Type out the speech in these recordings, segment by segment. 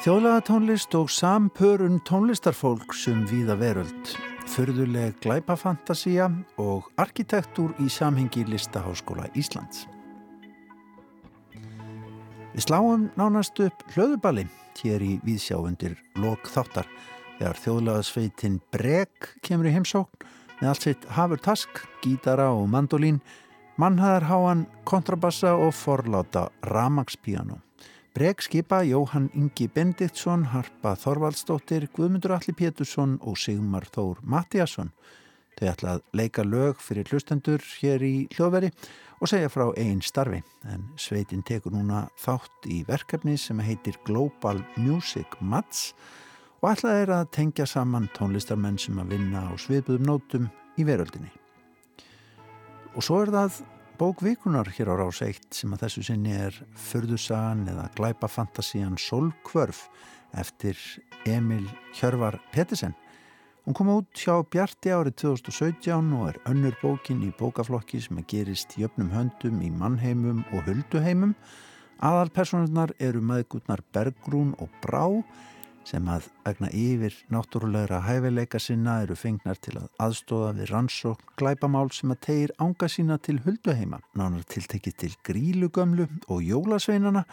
Þjóðlega tónlist og sampörun tónlistarfólk sem viða veröld, förðuleg glæpafantasía og arkitektúr í samhengi Listaháskóla Íslands. Við sláum nánast upp hlöðuballi hér í Víðsjá undir lok þáttar þegar þjóðlega sveitin Breg kemur í heimsókn með allt sitt hafur task, gítara og mandolín, mannhæðarháan, kontrabassa og forláta ramagspíano. Breg skipa Jóhann Ingi Bendiktsson, Harpa Þorvaldsdóttir, Guðmundur Alli Pétursson og Sigmar Þór Mattiasson. Þau ætla að leika lög fyrir hlustendur hér í hljóðveri og segja frá einn starfi. En sveitin tekur núna þátt í verkefni sem heitir Global Music Mats og ætlað er að tengja saman tónlistarmenn sem að vinna á sviðbuðum nótum í veröldinni. Og svo er það bókvíkunar hér á rás eitt sem að þessu sinni er Förðusagan eða Glæpafantasían Solkvörf eftir Emil Hjörvar Pettersen. Hún kom út hjá Bjarti árið 2017 og er önnur bókin í bókaflokki sem að gerist jöfnum höndum í mannheimum og hulduheimum. Aðalpersonarnar eru maðgutnar Bergrún og Brá sem að vegna yfir náttúrulegra hæfileika sinna eru fengnar til að aðstóða við rannsókn glæpamál sem að tegir ánga sína til hulduheima, nánar tiltekið til grílugömlu og jólasveinana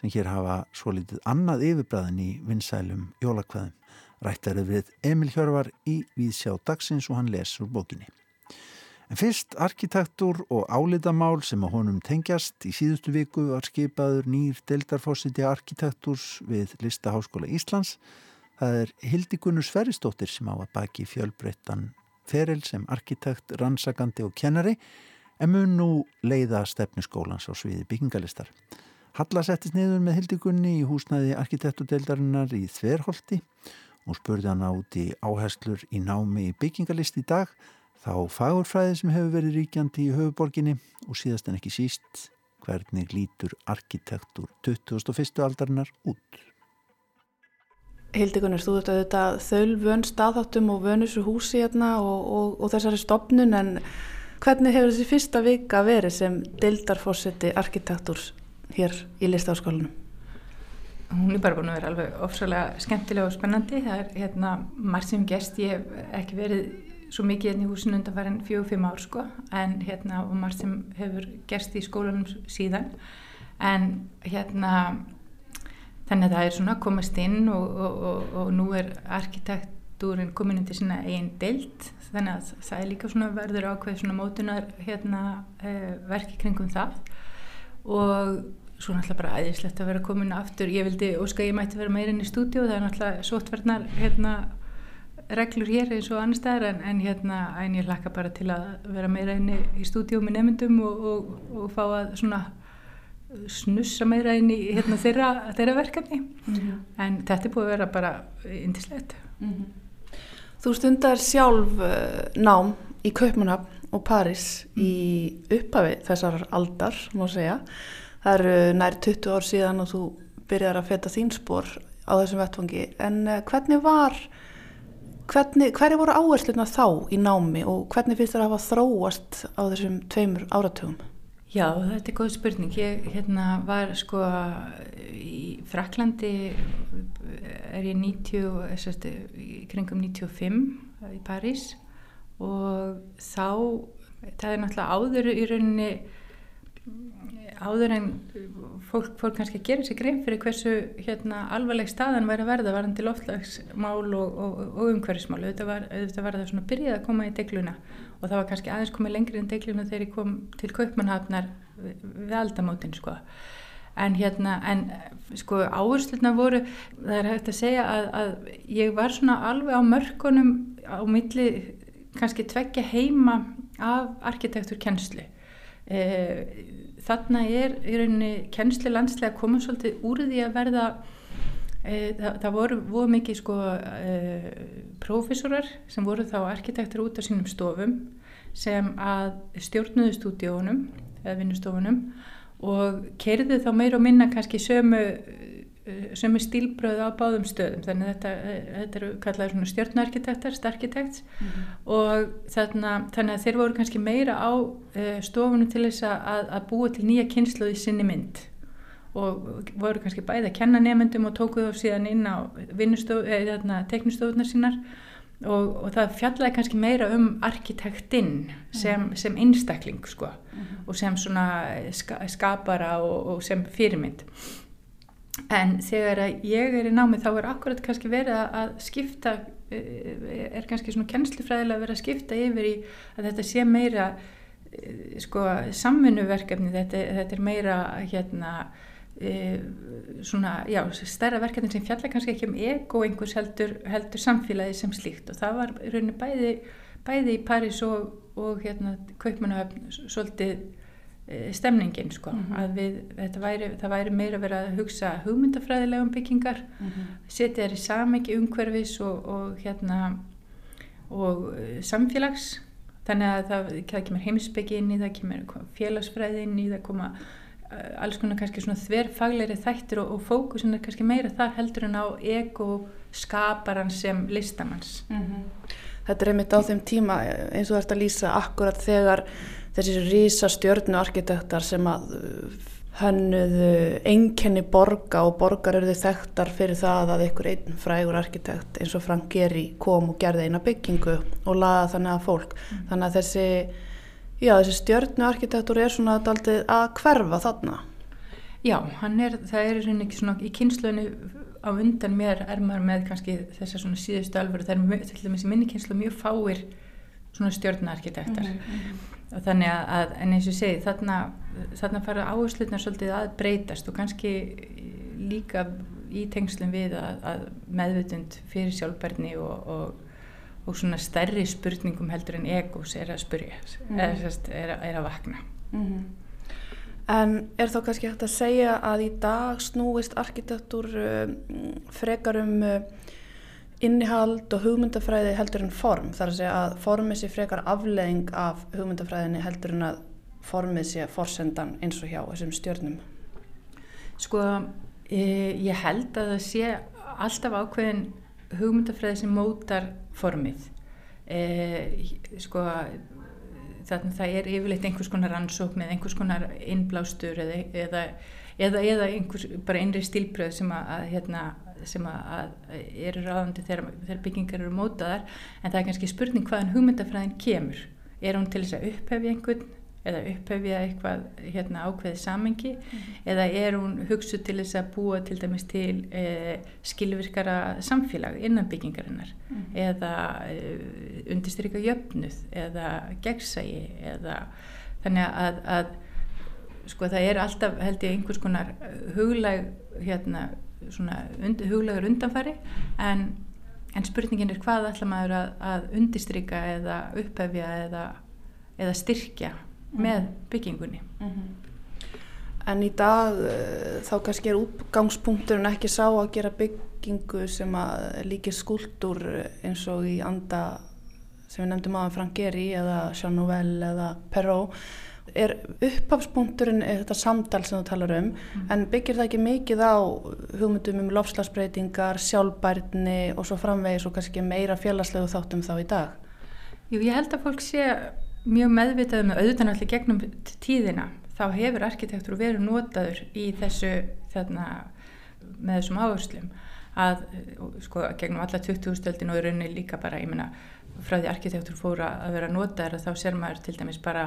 sem hér hafa svo litið annað yfirbræðin í vinsælum jólakveðum. Rættarið við Emil Hjörvar í Víðsjá dagsins og hann lesur bókinni. En fyrst arkitektur og álitamál sem að honum tengjast í síðustu viku var skipaður nýr deldarfossiti arkitekturs við Listaháskóla Íslands. Það er Hildikunur Sveristóttir sem á að baki fjölbreyttan feril sem arkitekt, rannsakandi og kennari en mun nú leiða stefniskólans á sviði byggingalistar. Halla settist niður með Hildikunni í húsnæði arkitekturdeldarinnar í Þverholti og spurði hann át í áherslur í námi í byggingalist í dag þá fagurfræði sem hefur verið ríkjandi í höfuborginni og síðast en ekki síst hvernig lítur arkitektur 2001. aldarinnar út. Hildi Gunnar, þú ert auðvitað þöl vön staðháttum og vönusur húsi hérna og, og, og þessari stopnun en hvernig hefur þessi fyrsta vika verið sem deildarfósetti arkitekturs hér í listaháskólanum? Hún er bara búin að vera alveg ofsalega skemmtilega og spennandi. Það er hérna margt sem gest, ég hef ekki verið svo mikið hérna í húsinu undan farin fjög-fimm ár sko. En hérna og margt sem hefur gerst í skólanum síðan. En hérna þannig að það er svona komast inn og, og, og, og nú er arkitektúrin komin til svona einn deilt þannig að það er líka svona verður ákveð svona mótunar hérna eh, verki kringum það. Og svo náttúrulega bara æðislegt að vera komin aftur, ég vildi óska ég mætti vera meirinn í stúdíu, það er náttúrulega sótverðnar hérna reglur hér eins og annar staðar en, en hérna en ég hlakka bara til að vera meira inn í stúdíu með nefndum og, og, og fá að svona snussa meira inn í hérna, þeirra, þeirra verkefni mm -hmm. en þetta er búið að vera bara indislegt mm -hmm. Þú stundar sjálf uh, nám í Kaupmannhafn og Paris mm. í upphafi þessar aldar má segja það eru nær 20 ár síðan og þú byrjar að feta þín spór á þessum vettfangi en uh, hvernig var Hvernig, hverju voru áhersluðna þá í námi og hvernig finnst það að hafa þróast á þessum tveimur áratugum? Já, þetta er góð spurning. Ég hérna, var sko í Fraklandi er ég 90, sérstu, kringum 95 í París og þá, það er náttúrulega áður í rauninni áður en fólk fór kannski gera sér grein fyrir hversu hérna, alvarleg staðan væri að verða varandi loftlagsmál og, og, og umhverfismál. Auðvitað var, auðvitað var það svona byrjað að koma í degluna og það var kannski aðeins komið lengri en degluna þegar ég kom til Kaupmannhafnar við, aldamótin sko. En hérna, en sko áhersluðna voru, það er hægt að segja að, að ég var svona alveg á mörkunum á milli kannski tveggja heima af arkitekturkennslu. Eða þarna er í rauninni kennsli landslega komið svolítið úr því að verða e, það, það voru, voru mikið sko e, prófessorar sem voru þá arkitektur út á sínum stofum sem að stjórnuðu stúdíónum eða vinnustofunum og kerði þá meir og minna kannski sömu sem er stílbröð á báðum stöðum þannig þetta, eh, þetta eru kallaður svona stjórnarkitektar, starkitekts mm -hmm. og þarna, þannig að þeir voru kannski meira á uh, stofunum til þess að, að búa til nýja kynslu í sinni mynd og voru kannski bæði að kenna nefndum og tókuð á síðan inn á teknistofunar sínar og, og það fjallaði kannski meira um arkitektinn sem, mm. sem einstakling sko mm. og sem svona ska, skapara og, og sem fyrirmynd en þegar ég er í námi þá er akkurat kannski verið að skipta eh, er kannski svona kennslufræðilega verið að skipta yfir í að þetta sé meira eh, sko samfunnuverkefni þetta, þetta er meira hérna svona, já, stærra verkefni sem fjalla kannski ekki um ego einhvers heldur, heldur samfélagi sem slíkt. Og það var rauninu bæði, bæði í París og, og hérna Kaupmannahöfn svolítið stemningin sko, mm -hmm. að við, væri, það væri meira verið að hugsa hugmyndafræðilegum byggingar mm -hmm. setja þær í samengi umhverfis og, og hérna og e, samfélags þannig að það, það kemur heimsbyggi inn í það kemur félagsfræði inn í það koma Eh, alls konar kannski svona þverfagleiri þættir og, og fókusin er kannski meira þar heldur en á ego skaparan sem listamanns mm -hmm. Þetta er einmitt á þeim tíma eins og þetta lýsa akkurat þegar þessi rísa stjörnu arkitektar sem að hönnuðu einkenni borga og borgar eru þekktar fyrir það að einhver einn frægur arkitekt eins og Frank Gehry kom og gerði eina byggingu og laða þannig að fólk mm. þannig að þessi Já, þessi stjörnuarkitektur er svona að hverfa þarna. Já, er, það er ekki svona í kynslunni á undan mér er maður með kannski þessar svona síðustu alvöru, það er til dæmis í minni kynslu mjög fáir svona stjörnuarkitektar mm -hmm. Þannig að, en eins og segi, þarna, þarna fara áherslutnar svolítið að breytast og kannski líka í tengslum við að, að meðvutund fyrir sjálfbærni og, og og svona stærri spurningum heldur en egos er að spurja mm. er, er, er að vakna mm -hmm. En er þá kannski hægt að segja að í dag snúist arkitektur um, frekar um innihald og hugmyndafræði heldur en form. Þar að segja að formið sé frekar afleðing af hugmyndafræðinni heldur en að formið sé forsendan eins og hjá þessum stjörnum. Sko ég, ég held að það sé alltaf ákveðin hugmyndafræði sem mótar formið. E, sko þannig að það er yfirleitt einhvers konar rannsókn eða einhvers konar innblástur eða, eða, eða, eða einhvers bara einri stílbröð sem að, að hérna, sem að eru ráðandi þegar, þegar byggingar eru mótaðar en það er kannski spurning hvaðan hugmyndafræðin kemur er hún til þess að upphefja einhvern eða upphefja eitthvað hérna, ákveðið samengi mm. eða er hún hugsuð til þess að búa til dæmis til e, skilvirkara samfélag innan byggingarinnar mm. eða e, undirstryka jöfnuð eða gegnsægi eða þannig að, að sko það er alltaf held ég einhvers konar huglæg hérna und, huglægur undanfari en, en spurningin er hvað ætla maður að, að undirstryka eða upphefja eða, eða styrkja með byggingunni? Mm -hmm. En í dag uh, þá kannski er útgangspunkturinn ekki sá að gera byggingu sem að líkir skúldur eins og í anda sem við nefndum aðan Frank Gehry eða Jean Nouvel eða Perrault er upphafspunkturinn þetta samtal sem þú talar um mm. en byggir það ekki mikið á hugmyndum um lofslagsbreytingar, sjálfbærni og svo framvegis og kannski meira félagslegu þáttum þá í dag Jú, ég held að fólk sé mjög meðvitað með um auðvitað allir gegnum tíðina þá hefur arkitektur verið notaður í þessu þarna, með þessum áherslum að sko gegnum alla 20. stöldin og í rauninni líka bara ég menna frá því arkitektur fóra að vera notaður að þá ser maður til dæmis bara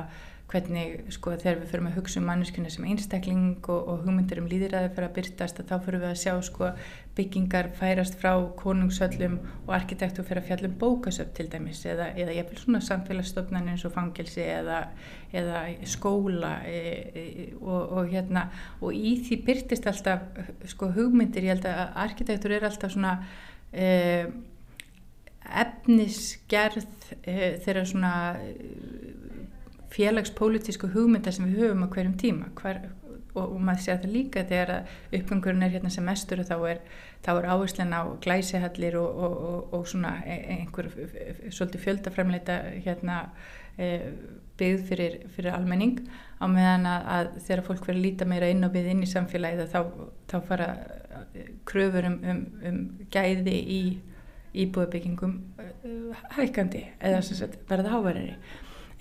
hvernig sko þegar við fyrir að hugsa um manneskuna sem einstakling og, og hugmyndir um líðiræði fyrir að byrtast að þá fyrir við að sjá sko byggingar færast frá konungshöllum og arkitektur fyrir að fjallum bókasöp til dæmis eða, eða ég vil svona samfélagsstofnan eins og fangilsi eða, eða skóla e, e, og, og hérna og í því byrtist alltaf sko hugmyndir. Ég held að arkitektur er alltaf svona e, efnisgerð e, þeirra svona félagspolítísku hugmynda sem við höfum á hverjum tíma. Hver, og, og maður sé að það líka þegar uppgangurinn er hérna sem mestur og þá er, er áherslan á glæsihallir og, og, og svona e, einhver svolítið fjöldafræmleita hérna, e, byggð fyrir, fyrir almenning á meðan að, að þegar fólk verður að líta meira inn og við inn í samfélagið þá, þá fara kröfur um, um, um gæði í íbúðabyggingum hækandi eða verða háverðari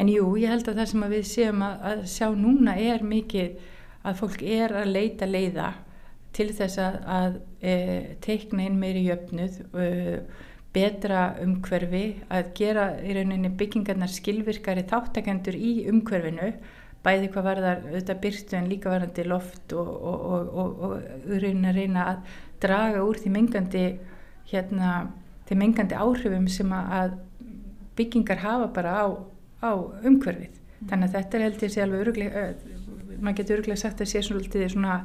En jú, ég held að það sem við séum að, að sjá núna er mikið að fólk er að leita leiða til þess að, að e, teikna inn meiri jöfnuð e, betra umhverfi að gera í rauninni byggingarnar skilvirkari þáttakendur í umhverfinu bæði hvað varðar auðvitað byrstu en líka varðandi loft og, og, og, og raunin að reyna að draga úr því mengandi hérna, því mengandi áhrifum sem að byggingar hafa bara á, á umhverfið. Þannig að þetta er held ég sé alveg öruglega, maður getur öruglega sagt að sé svona,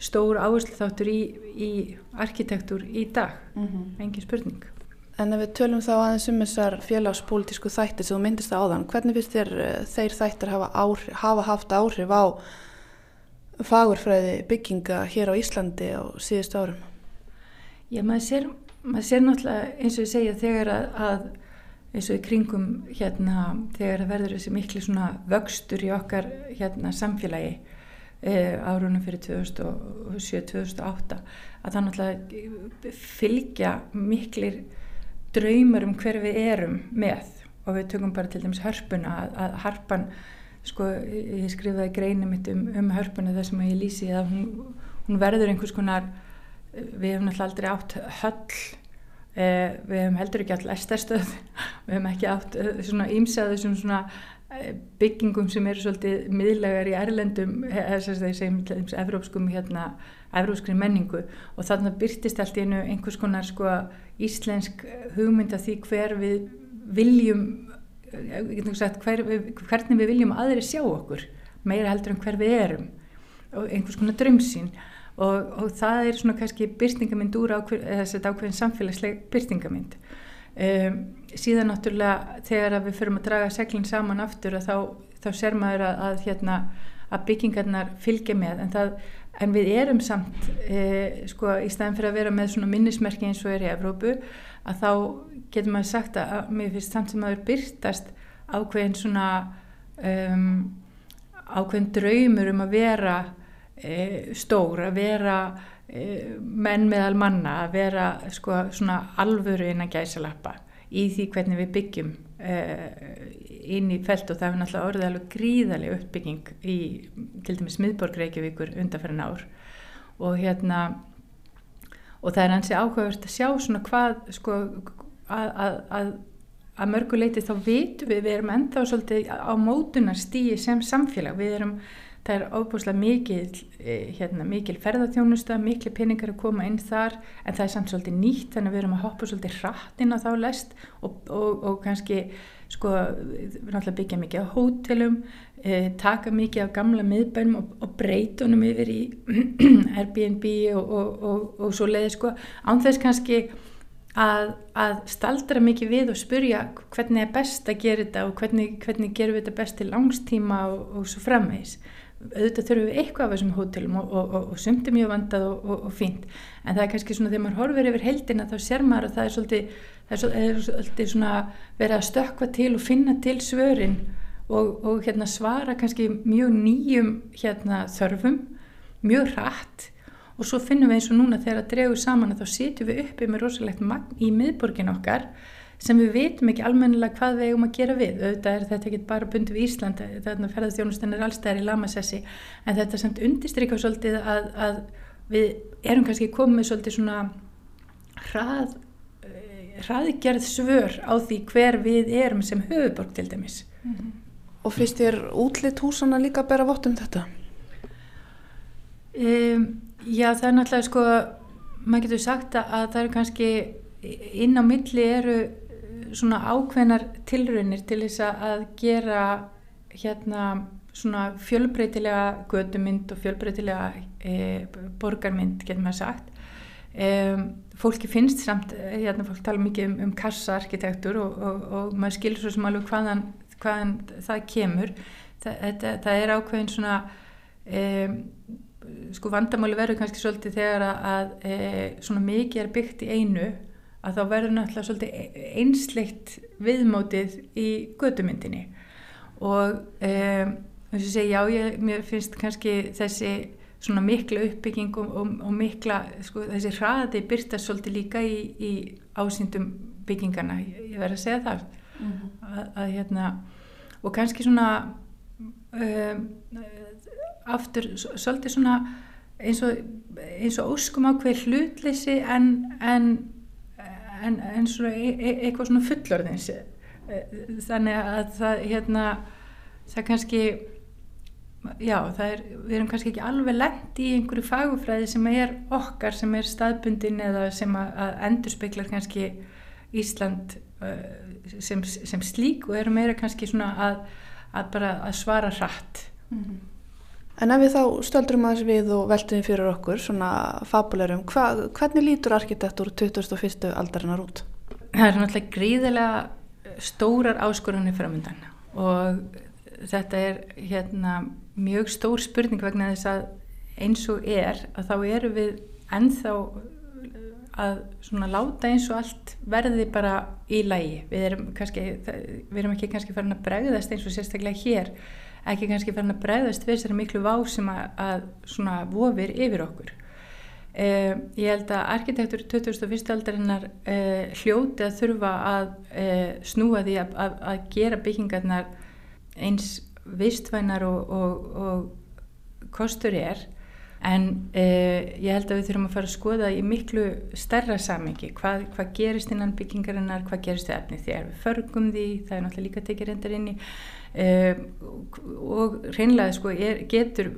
stór áherslu þáttur í, í arkitektúr í dag, mm -hmm. engin spurning. En ef við tölum þá aðeins um þessar félagspolítisku þættir sem þú myndist á þann, hvernig finnst þér uh, þeir þættir hafa, áhrif, hafa haft áhrif á fagurfræði bygginga hér á Íslandi á síðust árum? Já, maður sér, maður sér náttúrulega eins og ég segja þegar að, að eins og í kringum hérna þegar það verður þessi miklu svona vöxtur í okkar hérna samfélagi e, árunum fyrir 2007-2008 að það náttúrulega fylgja miklir draumar um hver við erum með. Og við tökum bara til dæmis hörpuna að, að harpan sko ég skrifaði greinu mitt um, um hörpuna þar sem ég lýsi að hún, hún verður einhvers konar við hefum náttúrulega aldrei átt höll Eh, við hefum heldur ekki alltaf esterstöð við hefum ekki átt eh, svona ímsaðu svona eh, byggingum sem eru svolítið miðlegar í erlendum þess að þeir segjum til evrópskum hérna, evrópskri menningu. Og þannig að byrtist allt í einu einhvers konar sko íslensk hugmynd að því hver við viljum sagt, hver, hvernig við viljum aðri sjá okkur meira heldur en hver við erum. Og einhvers konar drömsín og, og það er svona kannski byrtingamind úr ákveð, ákveðin samfélagsleg byrtingamind um, síðan náttúrulega þegar við förum að draga seglinn saman aftur þá, þá ser maður að, að, hérna, að byggingarnar fylgja með. En, það, en við erum samt e, sko í staðin fyrir að vera með svona minnismerki eins og er í Evrópu að þá getur maður sagt að mér finnst samt sem maður byrtast ákveðin svona um, ákveðin draumur um að vera stór að vera e, menn meðal manna að vera sko, svona alvöru innan gæsalappa í því hvernig við byggjum e, inn í felt og það er náttúrulega orðið alveg gríðarlega uppbygging í til dæmis miðborg Reykjavíkur undanferðin ár. Og hérna og það er hansi áhugavert að sjá svona hvað sko að, að, að að mörguleiti þá vitum við, við erum ennþá svolítið á mótunar stíi sem samfélag, við erum það er óbúslega mikil, eh, hérna, mikil ferðarþjónusta, mikil peningar að koma inn þar en það er samt svolítið nýtt þannig að við erum að hoppa svolítið hratt inn á þá lest og, og, og kannski sko, við náttúrulega byggja mikið á hótelum, eh, taka mikið af gamla miðbænum og, og breytunum yfir í Airbnb og svo leiði sko. Ánþess kannski að, að staldra mikið við og spurja hvernig er best að gera þetta og hvernig, hvernig gerum við þetta best til langstíma og svo framvegs auðvitað þurfum við eitthvað af þessum hótelum og, og, og, og sumti mjög vandað og fínt. En það er kannski svona þegar maður horfir yfir heldina þá sér maður að það er svolítið, það er svolítið svona verið að stökka til og finna til svörin og hérna svara kannski mjög nýjum hérna þörfum, mjög hratt. Og svo finnum við eins og núna þegar að dregur saman að þá sitjum við uppi með rosalegt magn í miðborgin okkar sem við veitum ekki almennilega hvað við eigum að gera við auðvitað er þetta ekki bara bundi við Ísland þarna ferðarþjónustan er allstæðar í Lamassessi en þetta er samt undistrykka svolítið að, að við erum kannski komið svolítið svona hrað eh, hraðgerð svör á því hver við erum sem höfuborg til dæmis mm -hmm. Og finnst þér útlitt húsana líka að bera vott um þetta? Um, já það er náttúrulega sko maður getur sagt að það eru kannski inn á milli eru svona ákveðnar tilraunir til þess að gera hérna svona fjölbreytilega gödumynd og fjölbreytilega e, borgarmynd getur maður sagt. E, fólki finnst samt hérna fólk tala mikið um, um kassaarkitektur og, og, og maður skilur svo sem alveg hvaðan, hvaðan það kemur. Þa, þetta, það er ákveðin svona e, sko vandamáli verður kannski svolítið þegar að e, svona mikið er byggt í einu að þá verður náttúrulega svolítið e- einsleitt viðmótið í gödumyndinni og um, þess að segja já, ég, mér finnst kannski þessi svona mikla uppbygging og, og, og mikla, sko, þessi hraði byrtast svolítið líka í, í ásýndum byggingarna, ég, verður að segja það mm -hmm. að, að hérna og kannski svona um, aftur svolítið svona eins og, eins og óskum ákveð hlutleysi en, en, en, en svona e, e, eitthvað svona fullorðins þannig að það hérna það kannski já það er, við erum kannski ekki alveg lengt í einhverju fagufræði sem er okkar sem er staðbundin eða sem að, að endur speklar kannski Ísland sem, sem slík og eru meira kannski svona að, að bara að svara hratt mm -hmm. En ef við þá stöldrum aðeins við og veltum fyrir okkur svona fabulerum, hva, hvernig lítur arkitektur 2001. aldarinnar út? Það er náttúrulega gríðilega stórar áskorunni framöndan og þetta er hérna mjög stór spurning vegna þess að eins og er að þá eru við ennþá að svona láta eins og allt verði bara í lægi við erum, kannski, við erum ekki kannski farin að bregðast eins og sérstaklega hér ekki kannski farin að bregðast við þessari miklu vá sem að, að svona vofir yfir okkur. Eh, ég held að arkitektur 2001. aldarinnar eh, hljóti að þurfa að eh, snúa því að, að, að gera byggingarnar eins vistvænar og, og, og kostur er. En eh, ég held að við þurfum að fara að skoða í miklu stærra samengi hvað, hvað gerist innan byggingarinnar hvað gerist við efni þegar við förgum því það er náttúrulega líka tekið reyndar inn í eh, og reynlega sko, er, getur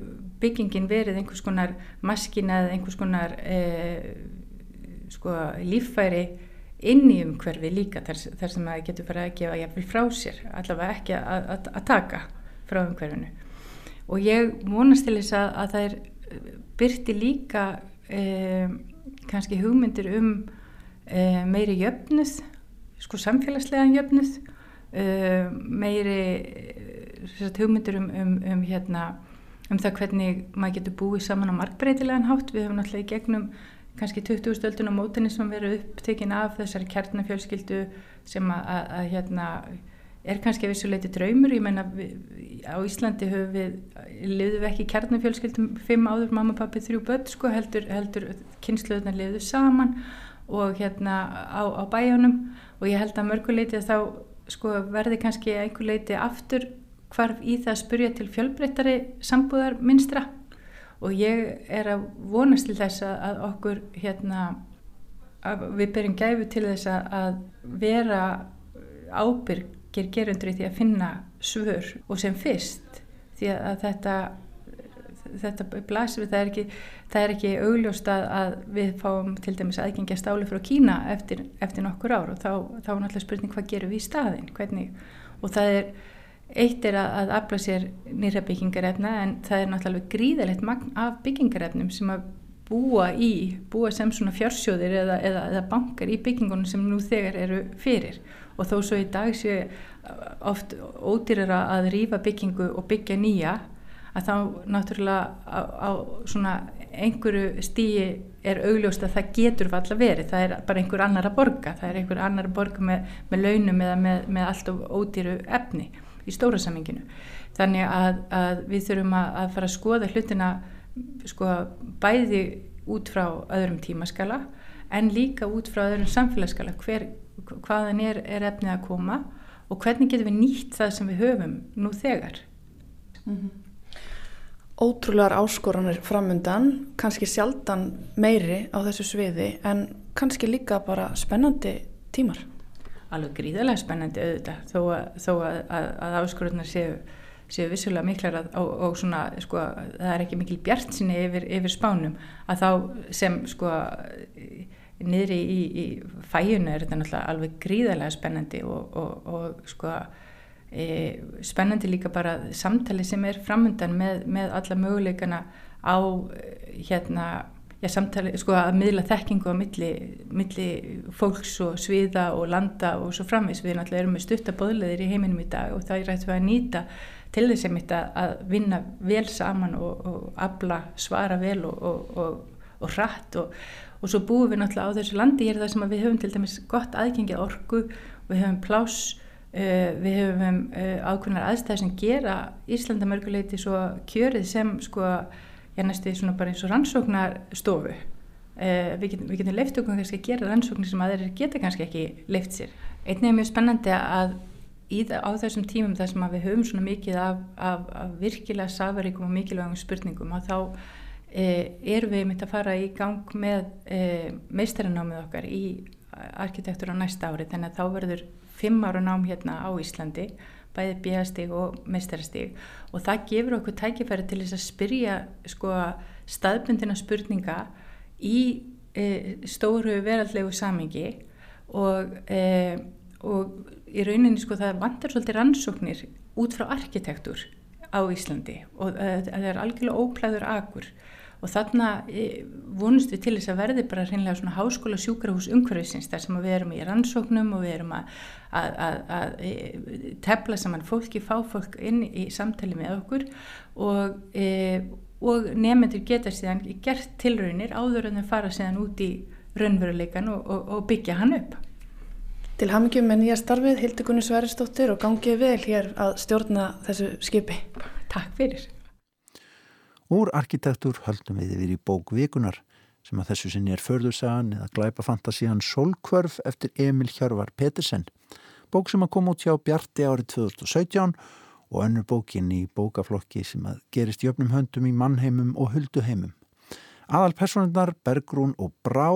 byggingin verið einhvers konar maskina eða einhvers konar eh, sko, líffæri inn í umhverfi líka þar, þar sem það getur bara að gefa jafnvel frá sér allavega ekki að, að, að taka frá umhverfinu. Og ég vonast til þess að, að það er byrti líka eh, kannski hugmyndir um eh, meiri jöfnuð sko samfélagslega jöfnuð eh, meiri eh, hugmyndir um, um, um hérna um það hvernig maður getur búið saman á markbreytilegan hátt. Við höfum náttúrulega í gegnum kannski 20 stöldun á mótinni sem verður upptekinn af þessari kjarnafjölskyldu sem að, að, að hérna er kannski að vissuleiti draumur, ég menna á Íslandi höfum við, liðum við ekki kjarnafjölskyldum fimm áður, mamma, pappi, þrjú börn sko, heldur, heldur kynsluðunar liðu saman og hérna á, á bæjónum og ég held að mörguleiti að þá sko verði kannski einhver leiti aftur hvarf í það að spurja til fjölbreyttari sambúðar minstra og ég er að vonast til þess að okkur hérna að við byrjum gæfu til þess að vera ábyrg ger gerundur í því að finna svör og sem fyrst. Því að þetta þetta blasir við, það er ekki, það er ekki augljóst að, að við fáum til dæmis aðgengja stáli frá Kína eftir, eftir nokkur ár og þá, þá er náttúrulega spurning hvað gerum við í staðin, hvernig og það er, eitt er að, að afla sér nýra byggingarefna en það er náttúrulega gríðalegt magn af byggingarefnum sem að búa í, búa sem svona fjársjóðir eða, eða, eða bankar í byggingunum sem nú þegar eru fyrir. Og þó svo í dag séu oft ódýrar að rýfa byggingu og byggja nýja að þá náttúrulega á, á svona einhverju stíi er augljóst að það getur valla verið, það er bara einhver annar að borga, það er einhver annar að borga með, með launum eða með, með allt of ódýru efni í stóra saminginu. Þannig að, að við þurfum að, að fara að skoða hlutina sko bæði út frá öðrum tímaskala en líka út frá öðrum samfélagsskala hvaðan er, er efnið að koma og hvernig getum við nýtt það sem við höfum nú þegar mm -hmm. Ótrúlegar áskoranir framundan, kannski sjaldan meiri á þessu sviði en kannski líka bara spennandi tímar. Alveg gríðarlega spennandi auðvitað þó að, þó að, að, að áskoranar séu séu vissulega miklar að, og, og svona, sko, það er ekki mikil bjart sinni yfir, yfir spánum að þá sem, sko, niðri í, í fæjunu er þetta náttúrulega alveg gríðarlega spennandi og, og, og sko e, spennandi líka bara samtali sem er framöndan með, með alla möguleikana á hérna, já samtali, sko að miðla þekkingu á milli, milli fólks og sviða og landa og svo framvis við náttúrulega erum með stuttabóðleðir í heiminum í dag og það er rætt við að nýta til þess að vinna vel saman og, og abla svara vel og, og hratt og og svo búum við náttúrulega á þessu landi. Hér þar sem við höfum til dæmis gott aðgengi orgu, við höfum plás uh, við höfum uh, ákveðnar aðstæði sem gera Íslanda mörguleiti svo kjörið sem sko, ég næstu svona bara eins og rannsóknarstofu uh, við getum, getum leift okkur kannski að gera rannsóknir sem aðeir geta kannski ekki leift sér. Einnig er mjög spennandi að í, á þessum tímum þar sem við höfum svona mikið af, af, af virkilega safaríkum og mikilvægum spurningum að þá e, erum við myndið að fara í gang með e, meistarinámið okkar í arkitektur á næsta ári þannig að þá verður fimm ára nám hérna á Íslandi bæði bíastig og meistarastig. Og það gefur okkur tækifæri til þess að spyrja sko staðbundina spurninga í e, stóru veraldlegu samingi og, e, og í rauninni sko það vantar svolítið rannsóknir út frá arkitektur á Íslandi og e, það er algjörlega óplæður agur og þarna e, vonust við til þess að verði bara hreinlega svona háskóla sjúkrahús umhverfisins þar sem við erum í rannsóknum og við erum að, að, að, að e, tefla saman fólki, fá fólk inn í samtali með okkur og, e, og nefnendur geta síðan gert tilraunir áður en þau fara síðan út í raunveruleikan og, og, og byggja hann upp. Til hafmyggjum með nýja starfið, Hildegunni Sveristóttir og gangið vel hér að stjórna þessu skipi. Takk fyrir. Úr arkitektur höldum við yfir í bók vikunar sem að þessu sinni er förðursagan eða glæpafantasían Solkvörf eftir Emil Hjörvar Petersen. Bók sem að koma út hjá Bjarti árið 2017 og önnur bókin í bókaflokki sem að gerist jöfnum höndum í mannheimum og hulduheimum. Aðal personundar Bergrún og Brá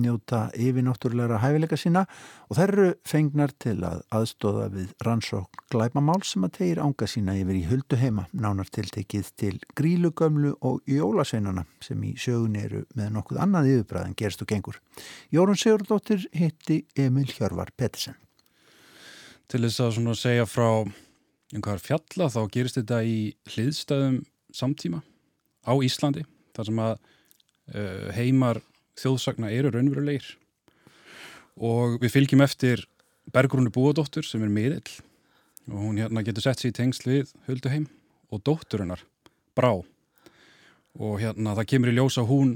njóta yfirnáttúrulegra hæfileika sína og þær eru fengnar til að aðstóða við rannsók glæpamál sem að tegir ánga sína yfir í huldu heima nánar tiltekið til grílugömlu og jólasveinana sem í sögunni eru með nokkuð annað yfirbræð en gerst og gengur. Jórun Sigurdóttir hitti Emil Hjörvar Pettersen. Til þess að svona segja frá einhver fjalla þá gerist þetta í hliðstæðum samtíma á Íslandi þar sem að uh, heimar þjóðsagna eru raunverulegir. Og við fylgjum eftir Bergrúnu Búadóttur sem er miðill. Og hún hérna getur sett sér í tengsl við Hulduheim og dótturinnar Brá. Og hérna það kemur í ljós að hún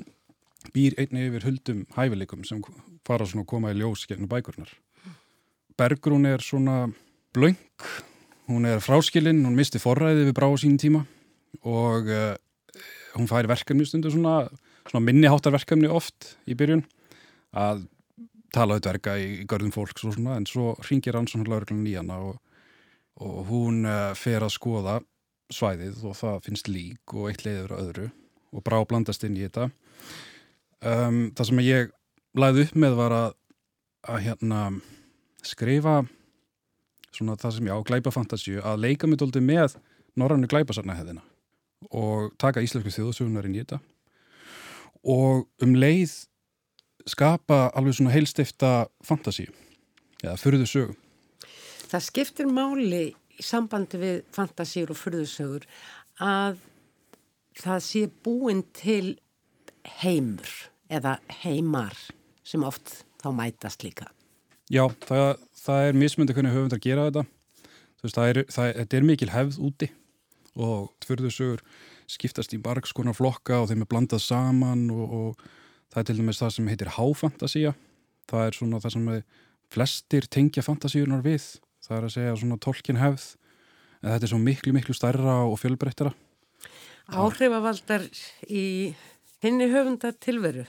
býr einni yfir Huldum hæfileikum sem fara svona að koma í ljós gegnum bækurnar. Bergrún er svona blöng hún er fráskilinn, hún misti forræði við Brá á sín tíma. Og uh, hún fær verkefni stundu svona svona minniháttarverkefni oft í byrjun að tala auðverka í, í görðum fólks og svona en svo ringir hann svona laurglun í hana og, og hún uh, fer að skoða svæðið og það finnst lík og eitt leiður að öðru og brá blandast inn í þetta. Um, það sem ég læði upp með var að, að hérna skrifa svona það sem ég á glæpafantasíu að leika mig doldi með norrannu glæpasarnahæðina og taka íslensku þjóðsugunar inn í þetta og um leið skapa alveg svona heilstifta fantasíu eða fyrðusögu. Það skiptir máli í sambandi við fantasíur og fyrðusögur að það sé búin til heimur eða heimar sem oft þá mætast líka. Já, það, það er mismundi hvernig að gera þetta. Veist, það er, það, þetta er mikil hefð úti og fyrðusögur skiptast í bargskonar flokka og þeim er blandað saman og, og það er til dæmis það sem heitir háfantasía. Það er svona það sem flestir tengja fantasíunar við. Það er að segja svona tolkin hefð en þetta er svo miklu miklu stærra og fjölbreyttara. Áhrifavaldar í henni höfunda tilveru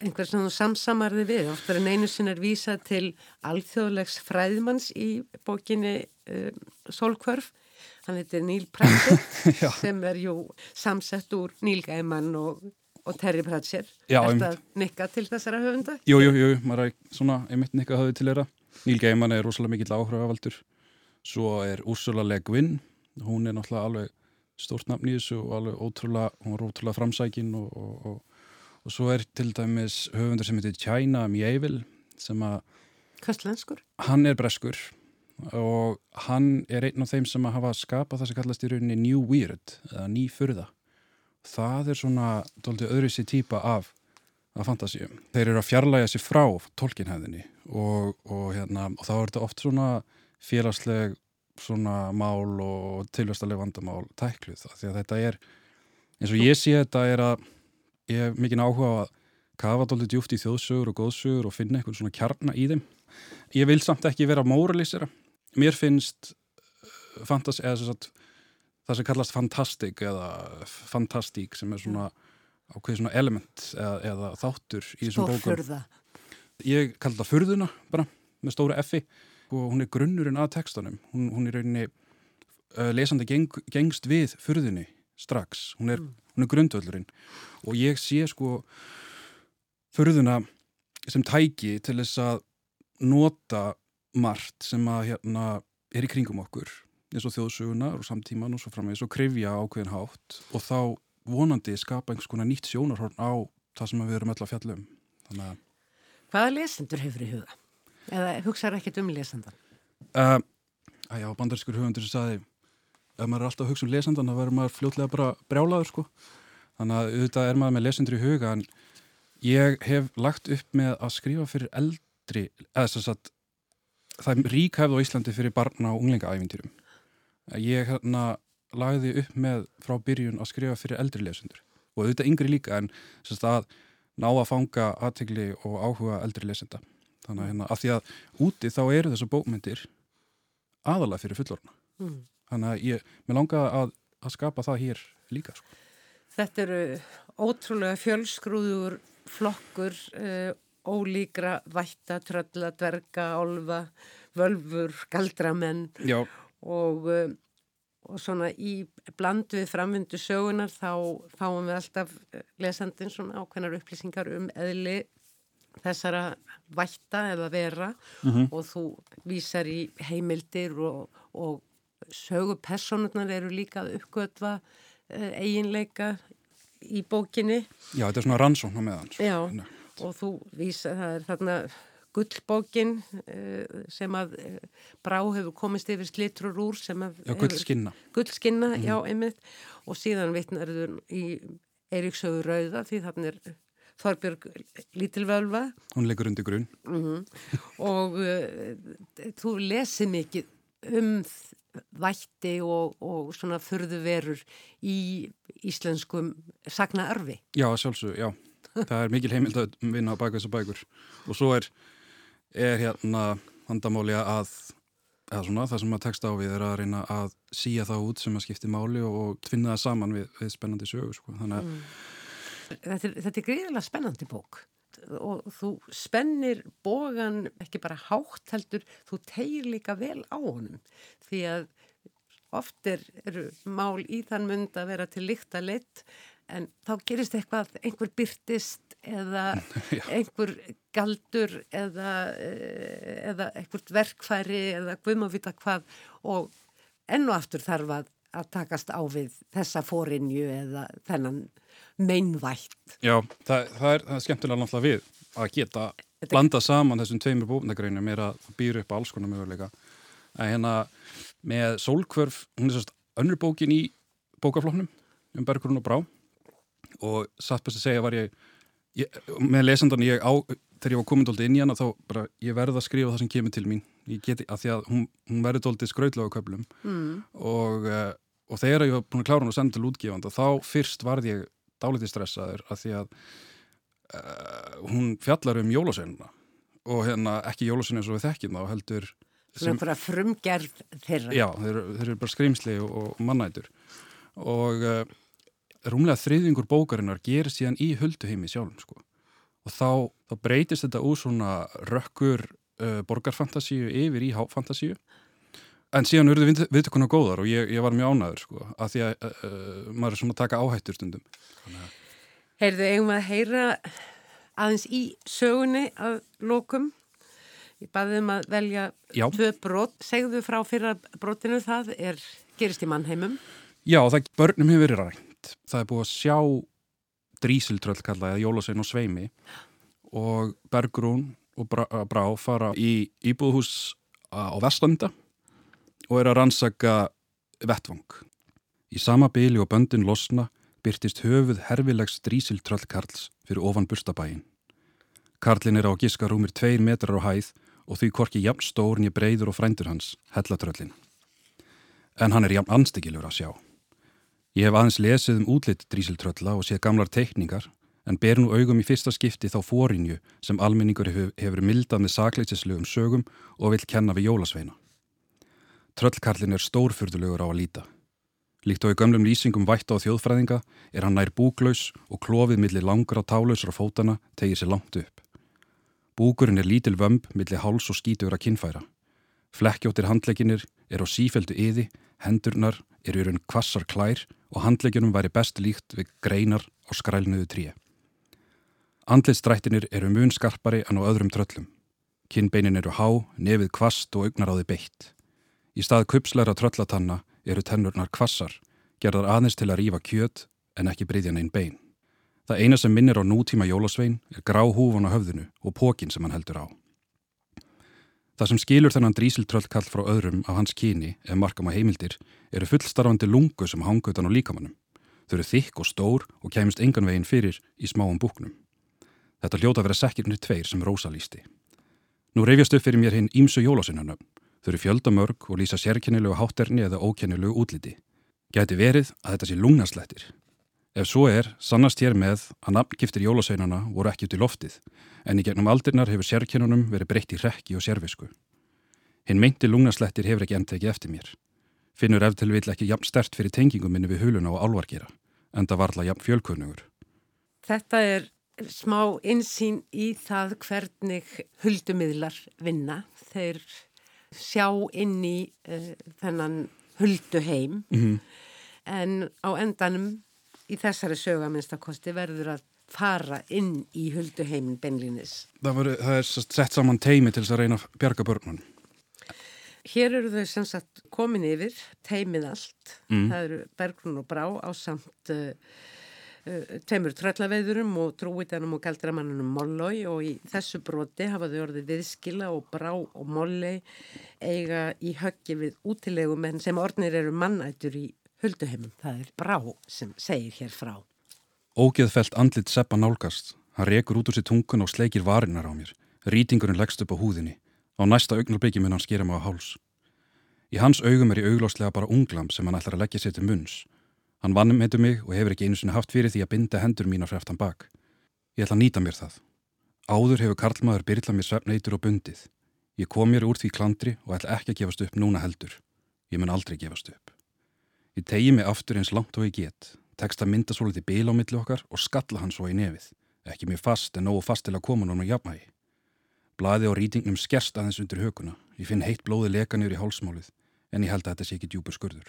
einhver sem þú samsamarði við oftar en einu sinn er vísað til alþjóðlegs fræðmanns í bókinni um, Solkvörf hann heitir Níl Pratchett sem er jú samsett úr Níl Gaiman og, og Terry Pratchett. Er þetta nikka til þessara höfunda? Jú, jú, jú, maður er svona einmitt nikka höfðu til þeirra. Níl Gaiman er rosalega mikill áhrifavaldur. Svo er Ursula Le Guin. Hún er náttúrulega alveg stórt nafn í þessu og alveg ótrúlega hún er ótrúlega framsækin og, og, og, og svo er til dæmis höfundur sem heitir China Mieville sem að Kastlenskur? Hann er breskur og hann er einn af þeim sem að hafa skapað það sem kallast í rauninni New Weird eða ný fyrða það er svona doldið öðru sér típa af, af fantasíum. Þeir eru að fjarlæga sér frá tolkinhæðinni og, og, hérna, og þá er þetta oft svona félagsleg svona mál og tilvæstaleg vandamál tækluð það því að þetta er eins og ég sé þetta er að ég hef mikinn áhuga að kafa doldið djúft í þjóðsögur og góðsögur og finna eitthvað svona kjarna í þeim. Ég vil samt ekki vera móralísera mér finnst uh, fantas, sagt, það sem kallast fantastik eða fantastík sem er svona ákveði svona element eða, eða þáttur í þessum bókum. Ég kallar það furðuna bara með stóra effi sko, hún er grunnurinn að textanum. Hún, hún er rauninni uh, lesandi geng, gengst við fyrðinni strax, hún er, hún er grundvöldurinn og ég sé sko fyrðuna sem tæki til þess að nota margt sem að hérna er í kringum okkur eins og þjóðsugunar og samtíman og svo framvegis og krifja ákveðin hátt og þá vonandi skapa einhvers konar nýtt sjónarhorn á það sem við erum öll að fjallum þannig að Hvaða lesendur hefur í huga? Eða hugsaður ekkert um lesendan? uh, að já, bandarskur höfundur sem saði ef maður er alltaf að hugsa um lesendan þá verður maður fljótlega bara brjálaður sko þannig að auðvitað er maður með lesendur í huga en ég hef lagt upp með að skrifa fyrir eldri eða þess að það er ríkhæfð á Íslandi fyrir barna og unglingaævintýrum ég hérna lagði upp með frá byrjun að skrifa fyrir eldri lesendur og auðvitað yngri líka en sérst, að ná að fanga aðtegli og áhuga eldri lesenda þannig að hérna, af því að úti þá eru þessar bókmyndir aðalega fyrir fullorna Mm. þannig að ég, mér langa að, að skapa það hér líka sko. Þetta eru ótrúlega fjölskrúður flokkur, uh, ólíkra, vætta, trölla, dverga, álfa, völfur, galdramenn og, uh, og svona í bland við framvindu sögunar þá fáum við alltaf eh, lesandin svona ákveðnar upplýsingar um eðli þessara vætta eða vera Mhm. og þú vísar í heimildir og, og sögupersonurnar eru líka að uppgötva uh, eiginleika í bókinni já, þetta er svona rannsókn á meðan sko. Já. Að- og þú vísa, það er þarna gullbókin uh, sem að uh, Brá hefur komist yfir slitrur úr sem að Já, gullskinna. Gullskinna, já, einmitt. Og síðan vitnarður í Eiríksögu rauða því þannig er Þorbjörg Lítilvölva. Hún leikur undir grunn mm og uh, þú lesi mikið um vætti og, og svona furðuverur í íslenskum sagnaarfi. Já, sjálfsög, já það er mikil heimild að vinna á baka þessar bækur. Og svo er, er hérna handamáli að svona, það sem að texta á við er að reyna að síja það út sem að skipti máli og, og tvinna það saman við, við spennandi sögur sko. þannig að Þetta er, þetta er gríðilega spennandi bók. Og þú spennir bógan ekki bara hátt heldur, þú tegir líka vel á honum. Því að oft er, eru mál í þann mund að vera til líkt að lit en þá gerist eitthvað, einhver byrtist eða Já. einhver galdur eða, eh, eða einhvert verkfæri eða guðmávita hvað og enn og aftur þarf að, að takast á við þessa fórinju eða þennan meinvætt. Já, það, það, er, það er skemmtilega náttúrulega við að geta blanda saman þessum tveimur bóknagreinum er að það býr upp alls konar möguleika að hérna með sólkvörf, hún er sérst önnur bókin í bókafloknum um Bergrún og Brá og satt best að segja var ég, ég með lesendan ég á, þegar ég var komin dóldi inn í hana þá bara ég verði að skrifa það sem kemur til mín ég geti, að því að hún, hún verði dóldi skrautlega á köflum Mm. og, uh, og þegar ég var búin að klára hún og senda til útgefanda þá fyrst varð ég dálítið stressaður af því að uh, hún fjallar um jólaseinuna og hérna ekki jólaseinu eins og við þekkjum þá heldur einhverja frumgerð þeirra. já, þeir, þeir eru bara skrimsli og, og mannætur og uh, rúmlega þriðingur bókarinnar gerir síðan í hulduheimi sjálfum sko. og þá, þá breytist þetta úr svona rökkur uh, borgarfantasíu yfir í háfantasíu en síðan urðu við, viðtökunar góðar og ég, ég var mjög ánæður sko, að því að uh, maður er svona að taka áhættur stundum Heyrðu, eigum við að heyra aðeins í sögunni að lokum. Ég baði um að velja Já. tvö brot. Segðu frá fyrra brotinu það er gerist í mannheimum. Já, það börnum hefur verið rænt það er búið að sjá drísiltröll kalla eða jólasein og sveimi og Bergrún og Brá, Brá fara í íbúðhús á Vestlanda og er að rannsaka vettvang. Í sama byli og böndin losna byrtist höfuð herfilegs drísiltröll Karls fyrir ofan burstabæin. Karlin er á giska rúmir tveir metrar á hæð og því korki jafn stór nýja breyður og frændur hans, hellatröllin. En hann er jafn anstekilur að sjá. Ég hef aðeins lesið um útlitt drísiltrölla og séð gamlar teikningar en ber nú augum í fyrsta skipti þá fórinju sem almenningur hefur, mildað með sakleitislögum sögum og vill kenna við jólasveina. Tröllkarlin er stórfurðulegur á að líta. Líkt og í gömlum lýsingum vætta á þjóðfræðinga er hann nær búklaus og klofið millir langur á tálausra fótana tegir sér langt upp. Búkurinn er lítil vömb millir háls og skítugra kinnfæra. Flekkjóttir handleikinir er á sífeldu yði, hendurnar eru í raun kvassar klær og handleikinum væri best líkt við greinar á skrælnuðu tríu. Andlitstrættinir eru mun skarpari en á öðrum tröllum. Kinnbeinin eru há, nefið kvast og augnaráði beitt. Í stað kupsleira tröllatanna eru tennurnar kvassar, gerðar aðeins til að rýfa kjöt en ekki breyðjan einn bein. Það eina sem minnir á nútíma jólasvein er grá húfun á höfðinu og pókin sem hann heldur á. Það sem skilur þennan drísiltröllkall frá öðrum af hans kyni, ef markam á heimildir, eru fullstarfandi lungu sem hangutan á líkamannum. Þau eru þykk og stór og kæmust engan veginn fyrir í smáum búknum. Þetta hljóta vera sekkirnir tveir sem Rósa lísti. Nú reyfjast upp fyrir mér hinn ímsu jólasinanöfn. Þau eru fjöldamörg og lýsa sérkennilegu hátterni eða ókennilegu útliti. Gæti verið að þetta sé lungnaslættir. Ef svo er, sannast hér með að nafngiftir jólasveinana voru ekki út í loftið, en í gegnum aldirnar hefur sérkennunum verið breytt í rekki og sérvisku. Hinn meinti lungnaslættir hefur ekki endtekið eftir mér. Finnur ef til vil ekki jafn stert fyrir tengingum minni við huluna og álvargera, en það varla jafn fjölkunnugur. Þetta er smá insýn í það hvernig huldumiðlar vinna. Þeir sjá inn í uh, þennan hulduheim mm -hmm. en á endanum í þessari sögaminnstakosti verður að fara inn í hulduheimin benlinis. Það, var, það er sett saman teimi til þess að reyna bjarga börnun. Hér eru þau sem sagt komin yfir, teimið allt. Mm. Það eru Bergrun og Brá á samt uh, uh, teimur tröllaveðurum og trúitanum og galdramannunum Mollói og í þessu broti hafa þau orðið viðskila og Brá og Mollói eiga í höggi við útilegu menn sem ornir eru mannættur í hulduheimum. Það er Brá sem segir hér frá. Ógeðfelt andlit seppa nálgast. Hann rekur út úr sér tungun og sleikir varinnar á mér. Rýtingurinn leggst upp á húðinni. Á næsta augnarbyggi mun hann skera mig á háls. Í hans augum er ég augláslega bara unglam sem hann ætlar að leggja sér til munns. Hann vannum heitur mig og hefur ekki einu sinni haft fyrir því að binda hendur mín á freftan bak. Ég ætla að nýta mér það. Áður hefur Karlmaður byrlað mér svefneitur og bundið. Ég kom mér úr því klandri og ætla ekki að gefast upp núna heldur. Ég mun aldrei gefast upp. Ég tegi mig aftur eins langt og ég get, tekst að mynda svo litið bíl á milli okkar og skalla hann svo í nefið. Ekki mér fast en nógu fast til að koma núna á jafnægi. Blaði á rýtingnum skerst aðeins undir hökuna. Ég finn heitt blóði leka niður í hálsmálið en ég held að þetta sé ekki djúpur skurður.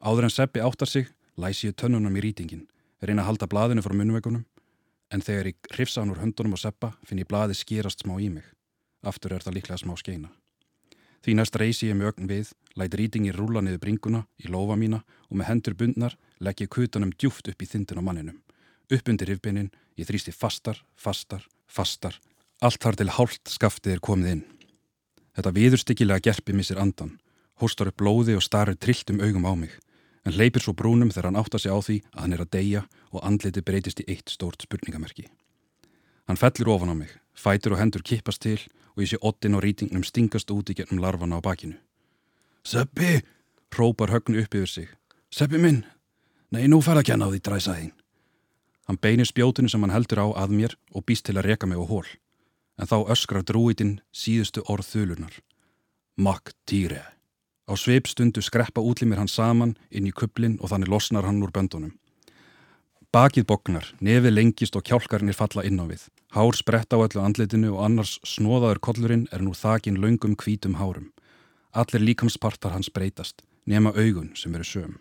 Áður en Seppi áttar sig, læsi ég tönnunum í rýtingin, reyna að halda blaðinu frá munvekunum en þegar ég hrifsa hann úr höndunum á Seppa finn ég blaði skerast smá í mig. Aftur er það líklega smá skeina. Því næst reysi ég með ögn við, læt rýtingin rúla niður bringuna í lofa mína og með hendur bundnar legg ég kutanum djúft upp í þindin á manninum. Upp undir rifbinin, ég þrýsti fastar, fastar, fastar. Allt þar til hálft skaftið er komið inn. Þetta viðurstykkilega gerpi missir andan, hóstar upp blóði og starir trillt um augum á mig, en hleypir svo brúnum þegar hann áttar sig á því að hann er að deyja og andliti breytist í eitt stórt spurningamerki. Hann fellir ofan á mig, fætur og hendur kippast til og ég sé ottin á rýtingnum stingast úti gennum larvana á bakinu. Seppi! Rópar högnu upp yfir sig. Seppi minn! Nei, nú fær að kenna á því dræsaðinn. Hann beinir spjótinu sem hann heldur á að mér og býst til að reka mig á hól. En þá öskrar drúitinn síðustu orð þulunar. Makk týre. Á sveip stundu skreppa útlimir hann saman inn í kublin og þannig losnar hann úr böndunum. Bakið bognar, nefið lengist og kjálkarnir falla inn á við. Hár spretta á öllu andlitinu og annars snóðaður kollurinn er nú þakin laungum hvítum hárum. Allir líkamspartar hans breytast, nema augun sem eru söm.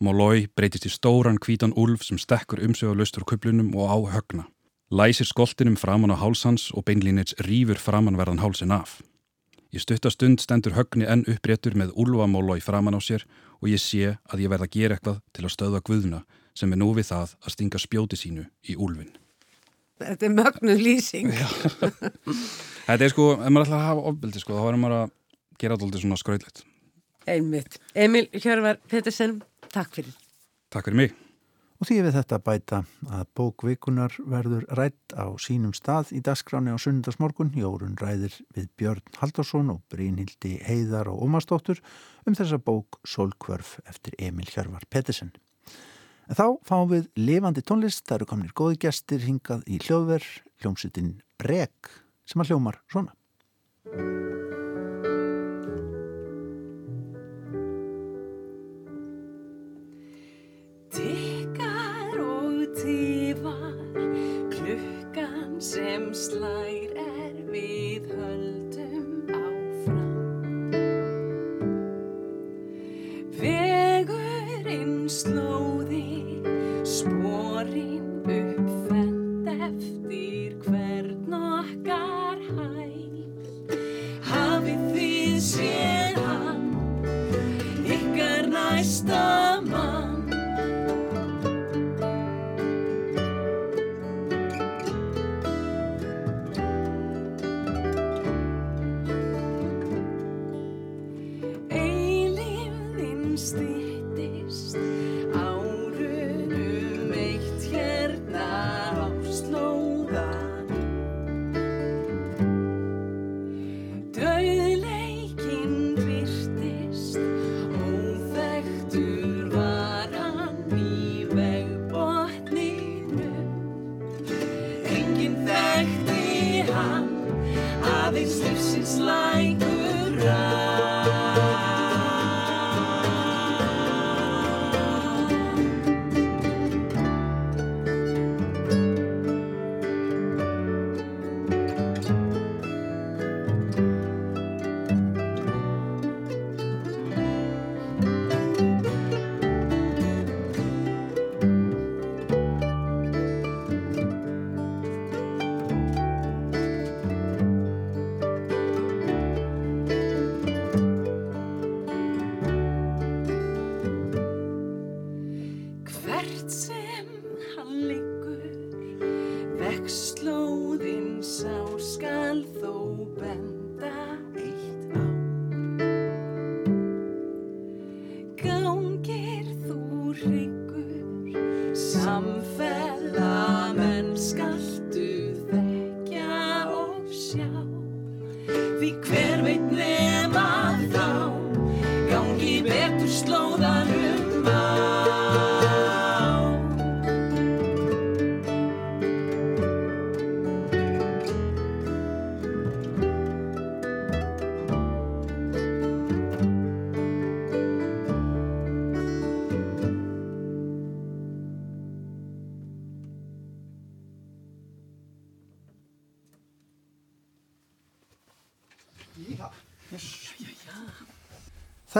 Mólói breytist í stóran hvítan úlf sem stekkur umsögalaustur kuplunum og á högna. Læsir skoltinum framann á hálsans og beinlínits rýfur framannverðan hálsin af. Í stuttastund stendur högni enn uppréttur með úlfamólói framann á sér og ég sé að ég verða að gera eitthvað til að stöða guðuna sem er nú við það að stinga spjóti sínu í úlfin. Þetta er mögnuð lýsing. Þetta er sko, ef maður ætla að hafa ofbeldi sko, þá verður maður að gera alltaf svona skröðlegt. Einmitt. Emil Hjörvar Pettersen, takk fyrir. Takk fyrir mig. Og því við þetta bæta að bókvikunar verður rætt á sínum stað í dagskráni á sunnundasmorgun. Jórun ræðir við Björn Haldarsson og Brínhildi Heiðar og Ómarsdóttur um þessa bók Solkvörf eftir Emil Hjörvar Pettersen. En þá fáum við lifandi tónlist, það eru kominir góði gestir hingað í hljóðver, hljómsutinn Brek sem að hljómar svona. Sem slær er við höldum Vekslóðinn sá skal þó benda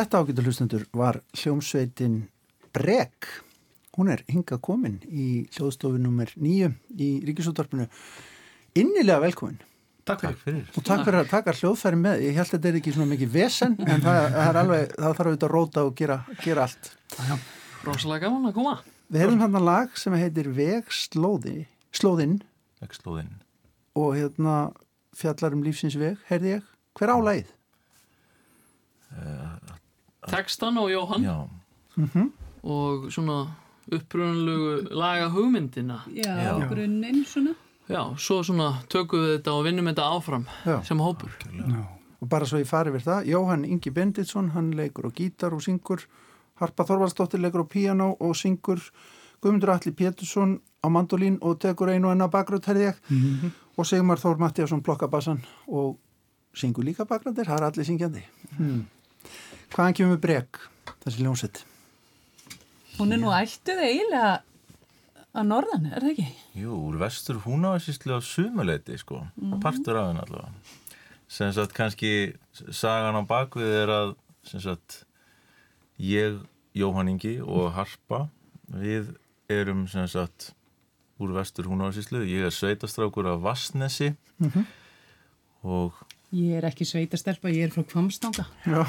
Þetta ágættu hlustendur var hljómsveitin Brek. Hún er hingað komin í hljóðstofu nummer nýju í Ríkisúttarpinu. Innilega velkomin Takk fyrir. og takk fyrir að taka hljóðfæri með. Ég held að þetta er ekki svona mikið vesen en það, það er alveg, það þarf auðvitað að róta og gera, gera allt. Rósalega gaman að koma. Við hefum hann lag sem heitir Vegslóði, slóðinn Vegslóðinn. og hérna fjallar um lífsins veg, heyrði ég. Hver álægið? Tekstan og Jóhann Já, og svona upprunalegu laga hugmyndina. Já, Já. grunninn svona. Já, svo svona tökum við þetta og vinnum þetta áfram Já. sem hópur. Og bara svo ég fari við það, Jóhann Ingi Benditsson, hann leikur á gítar og syngur, Harpa Þorvaldsdóttir leikur á píanó og syngur, Guðmundur Alli Pétursson á mandolín og tekur einu enna bakgröð, herði ég, og Sigmar Þór Mattiasson blokkabassan og syngur líka bakgröðir, það er allir syngjandi. Hmm. Hvaðan kemur brek, þessi ljónsett? Hún er nú ættuð eiginlega að norðan, er það ekki? jú, úr vestur húnavarsíslu á sumuleiti, sko. Partur af henn allavega. Sem sagt, kannski sagan á bakvið er að, sem sagt, ég, Jóhann Ingi og Harpa, við erum, sem sagt, úr vestur húnavarsíslu. Ég er sveitastrákur af Vassnesi og Ég er ekki sveitastelpa, ég er frá Kvamstanga. Já,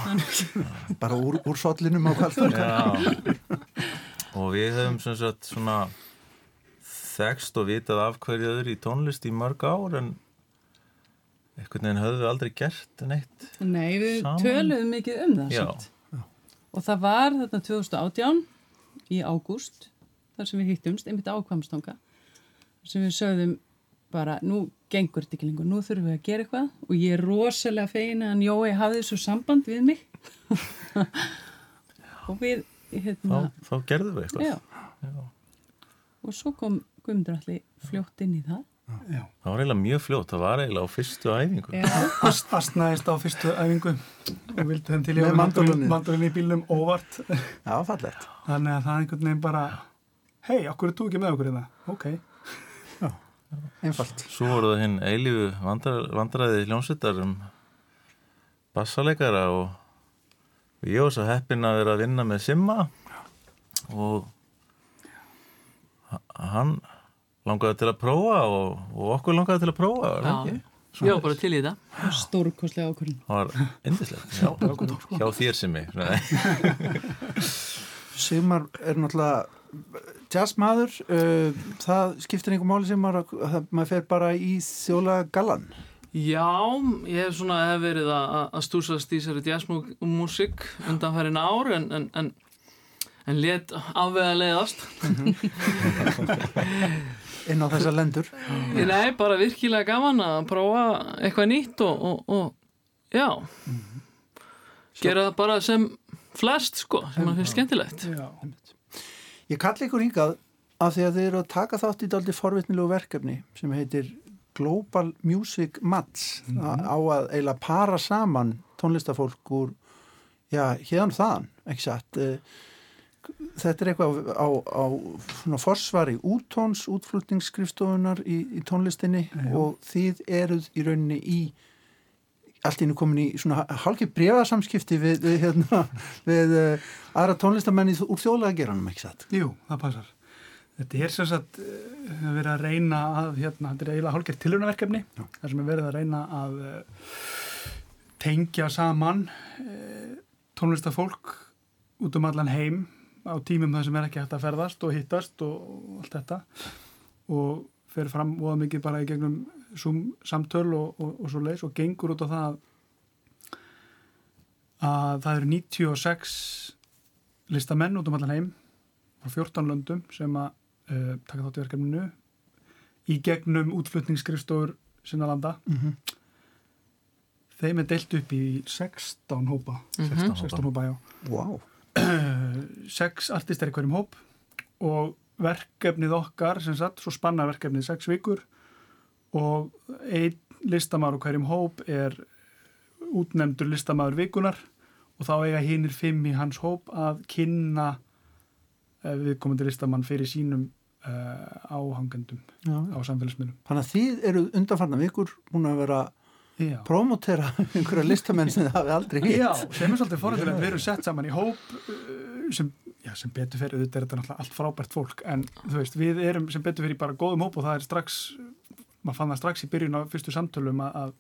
bara úr, úr sollinum á kvælþorka. Já, og við hefum sem sagt svona þekst og vitað af hverju öðru í tónlist í mörg ár en einhvern veginn við aldrei gert neitt. Nei, við Saman? töluðum mikið um það Já. samt. Og það var þarna 2018 í ágúst, þar sem við hittumst, einmitt á Kvamstanga, sem við sögðum bara, nú gengur þetta ekki lengur, nú þurfum við að gera eitthvað og ég er rosalega fegin að Jói hafði svo samband við mig. og við, Þá, hérna, þá gerðum við eitthvað. já. Og svo kom Guðmundur allir fljótt inn í það. Það var eiginlega mjög fljótt, það var eiginlega á fyrstu æfingu. Já, Ast, astnaðist á fyrstu æfingu og vildi þeim til mandólínið. mandolin í bílnum óvart Já, þannig að það er einhvern veginn bara hei, okkur er þú ekki með okkur hérna ok, Einfalt. Svo voru það hinn eilífu vandrar, vandræði hljómsveitar um bassaleikara og ég var svo heppinn að vera að vinna með Simma og hann langaði til að prófa og, og okkur langaði til að prófa Já, ekki? já, bara til í þetta. stórkostlega ákvörðin. það var indislegt já, hjá þér Simmi Sigmar er náttúrulega jazzmaður, uh, það skiptir einhver máli sem maður, að maður fer bara í þjóla gallan. Já, ég hef svona hef verið að, að- að stúsast í þessari jazzmúsík undanfærin ár en, en, en, en let afvega leiðast. inn á þessa lendur. Ég nei, bara virkilega gaman að prófa eitthvað nýtt og, og, og já, gera það bara sem flest sko, sem maður finnst skemmtilegt. já, Ég kalli ykkur hingað af því að þið eru að taka þátt í daldi forvitnilegu verkefni sem heitir Global Music Mats á að eiginlega para saman tónlistafólk úr, já, hérðan þaðan, ekki satt. Eh, Þetta er eitthvað á, á svona forsvari útóns, útflutningsskrifstofunar í, í tónlistinni og þið eruð í rauninni í allt innu komin í svona hálki brefasamskipti við, við, hérna, við uh, aðra tónlistamenni úr þjóðlega geranum, ekki satt? jú, það passar. Þetta er sem sagt eh, við höfum verið að reyna að hérna, þetta er eiginlega hálfgerð tilhörnaverkefni þar sem við verið að reyna að uh, tengja saman uh, tónlistafólk út um allan heim á tímum þar sem er ekki hægt að ferðast og hittast og allt þetta. Og fer fram voða mikið bara í gegnum Zoom samtöl og, og, og svo leis og gengur út á það að það eru 96 listamenn út um allan heim frá 14 löndum sem að uh, taka þátt í verkefninu í gegnum útflutningsskrifstofur sinna landa. Mhm. þeim er deilt upp í 16 hópa. 16 16 hópa, já. Vá. sex artistar í hverjum hóp og verkefnið okkar sem sagt, svo spannar verkefnið sex vikur og einn listamæður á hverjum hóp er útnefndur listamæður vikunar og þá eiga hinnir fimm í hans hóp að kynna uh, viðkomandi listamann fyrir sínum uh, áhangendum Já, á samfélagsmiðlum. Þannig að þið eru undanfarnar vikur búin að vera Já. promotera einhverja listamenn sem þið hafið aldrei hitt. Já, sem er svolítið forrættilegt, við erum sett saman í hóp uh, sem, já, sem betur fyrir, þetta er þetta náttúrulega allt frábært fólk, en þú veist, við erum sem betur fyrir bara góðum hóp og það er strax, maður fann það strax í byrjun á fyrstu samtölum að, að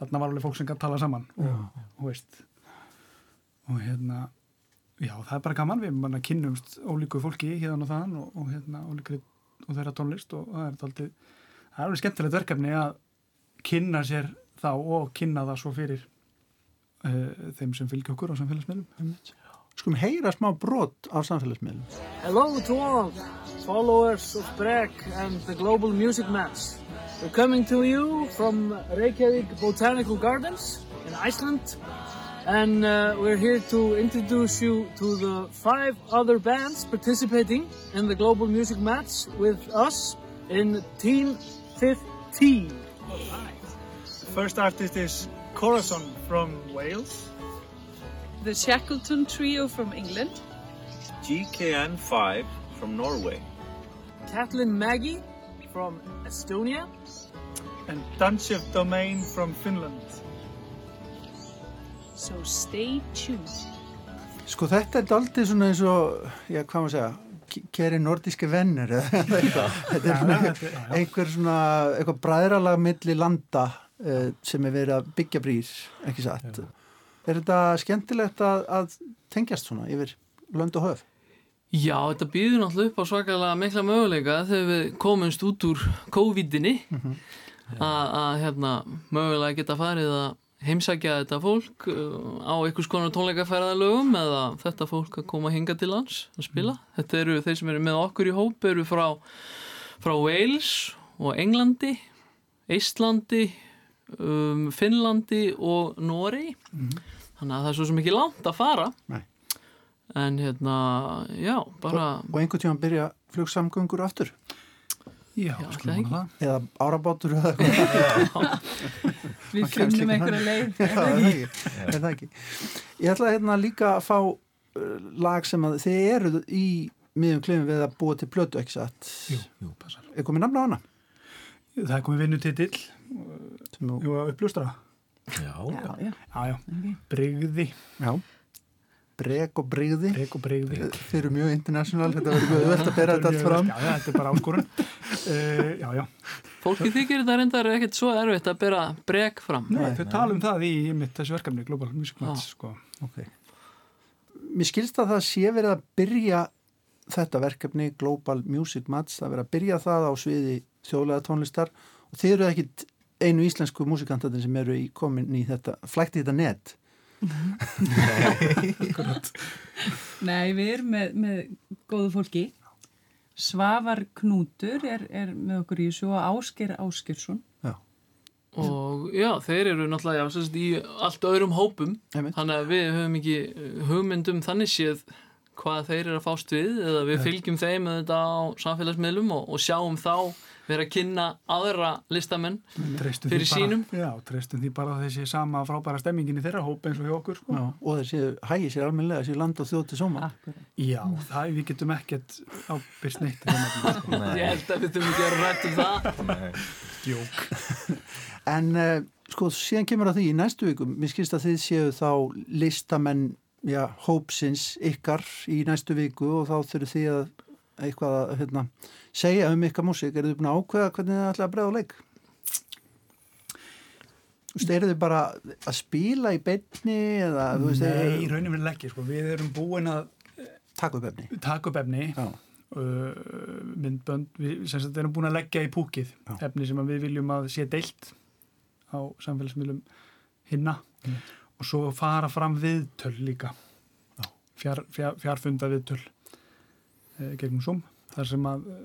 þarna var alveg fólk sem gæti tala saman. Já. og, veist, og hérna, já, það er bara gaman, við manna kynnumst ólíku fólki hérna og þaðan og, og hérna, ólíkri og þeirra tónlist og það er aldrei, það er alveg skemmtilegt verkefni að kynna sér þá og kynna það svo fyrir uh, þeim sem fylgja okkur á samfélagsmiðlum Skulum heyra smá brot á samfélagsmiðlum. Hello to all followers of Brek and the Global Music Match. We're coming to you from Reykjavik Botanical Gardens in Iceland and uh, we're here to introduce you to the five other bands participating in the Global Music Match with us in Team 15. The first artist is Corazon from Wales. The Shackleton Trio from England. GKN5 from Norway. Kathleen Maggie from Estonia. And Danshev Domain from Finland. So stay tuned. Sko þetta er daldið svona eins og, já hvað maður segja, kæri nordíski vennir eða eitthvað. Þetta er svona Já, já. einhver svona, eitthvað bræðralag milli landa uh, sem er verið að byggja brýr, ekki satt. Er þetta skemmtilegt að, að tengjast svona yfir lönd og höf? Já, þetta býður náttúrulega upp á svakalega mikla möguleika þegar við komumst út úr COVID-inni að að, hérna, mögulega geta farið að heimsækja þetta fólk uh, á einhvers konar tónleikaferðalögum eða þetta fólk að koma hinga til lands að spila. Þetta eru þeir sem eru með okkur í hóp eru frá, frá Wales og Englandi, Íslandi, um, Finnlandi og Noregi. Þannig að það er svo sem ekki langt að fara. Nei. En hérna, já, bara... Og einhvern tíma byrja flugsamgöngur aftur? Já, Já, ekki. vona það. Eða árabátur eða eitthvað? Við finnum einhverja leið. Já, það er. Er það ekki. Ég ætla hérna líka að fá uh, lag sem að þið eru í miðjum klifum við að búa til plötu, ekki satt? Er komið namna á hana? Það er komið vinnutitill, Sem þú- jú, uppljóstra. Já, Já, já. Já, já, brygði, Já. Brek og og brygði. Þeir eru mjög international, þetta verður mjög öðvöld að bera þetta allt fram. Já, já, þetta er bara áskorun. uh, já, já. Fólki þykir þetta reyndar ekkert svo erfitt að bera brek fram. Nei, þau tala um það í mitt þessu verkefni, Global Music Match, sko. Okay. Mér skilst að það sé verið að byrja þetta verkefni Global Music Match, það verið að byrja það á sviði þjóðlega tónlistar og þið eru ekkit einu íslensku músikantatin sem eru í komin í þetta, flækti þetta net. Nei, við erum með, með góðu fólki. Svavar Knútur er, er með okkur í þessu og Ásker Áskersson. Og já, þeir eru náttúrulega já, í allt öðrum hópum. Einmitt. Þannig að við höfum ekki uh, hugmyndum þannig séð hvað þeir eru að fást við eða við fylgjum þeim með þetta á samfélagsmiðlum og, og sjáum þá vera að kynna aðra listamenn Treystum því fyrir bara- sínum. Já, treystum því bara að þessi sama frábæra stemmingin í þeirra hóp eins og hjá okkur, sko. Já, og séu, hægir sér almennilega séu land og þjóð til sóma. Já, það, við getum ekkert ábyrst neitt sko. Ég held að við þurfum ekki að rætt um það. Djók. En uh, sko, síðan kemur að því í næstu viku, mér skilst að þið séu þá listamenn, já, hópsins ykkar í næstu viku og þá þurfum þið að eitthvað að hérna, segja um ykkar músík, eru þið búin að ákveða hvernig þið ætla að bregða leik? Þú veist, eru þið bara að spila í beinni eða, þú veist, Nei, í eru- raunin vil ekki, sko. Við erum búin að Takk upp efni. Takk upp efni. Já. Uh, myndbönd, við sagt erum búin að leggja í púkið Já. efni sem við viljum að sé deilt á samfélagsmiðlum hinna Mm. og svo fara fram viðtöl líka fjár, fjár, fjárfunda viðtöl gegnum Zoom þar sem að eh,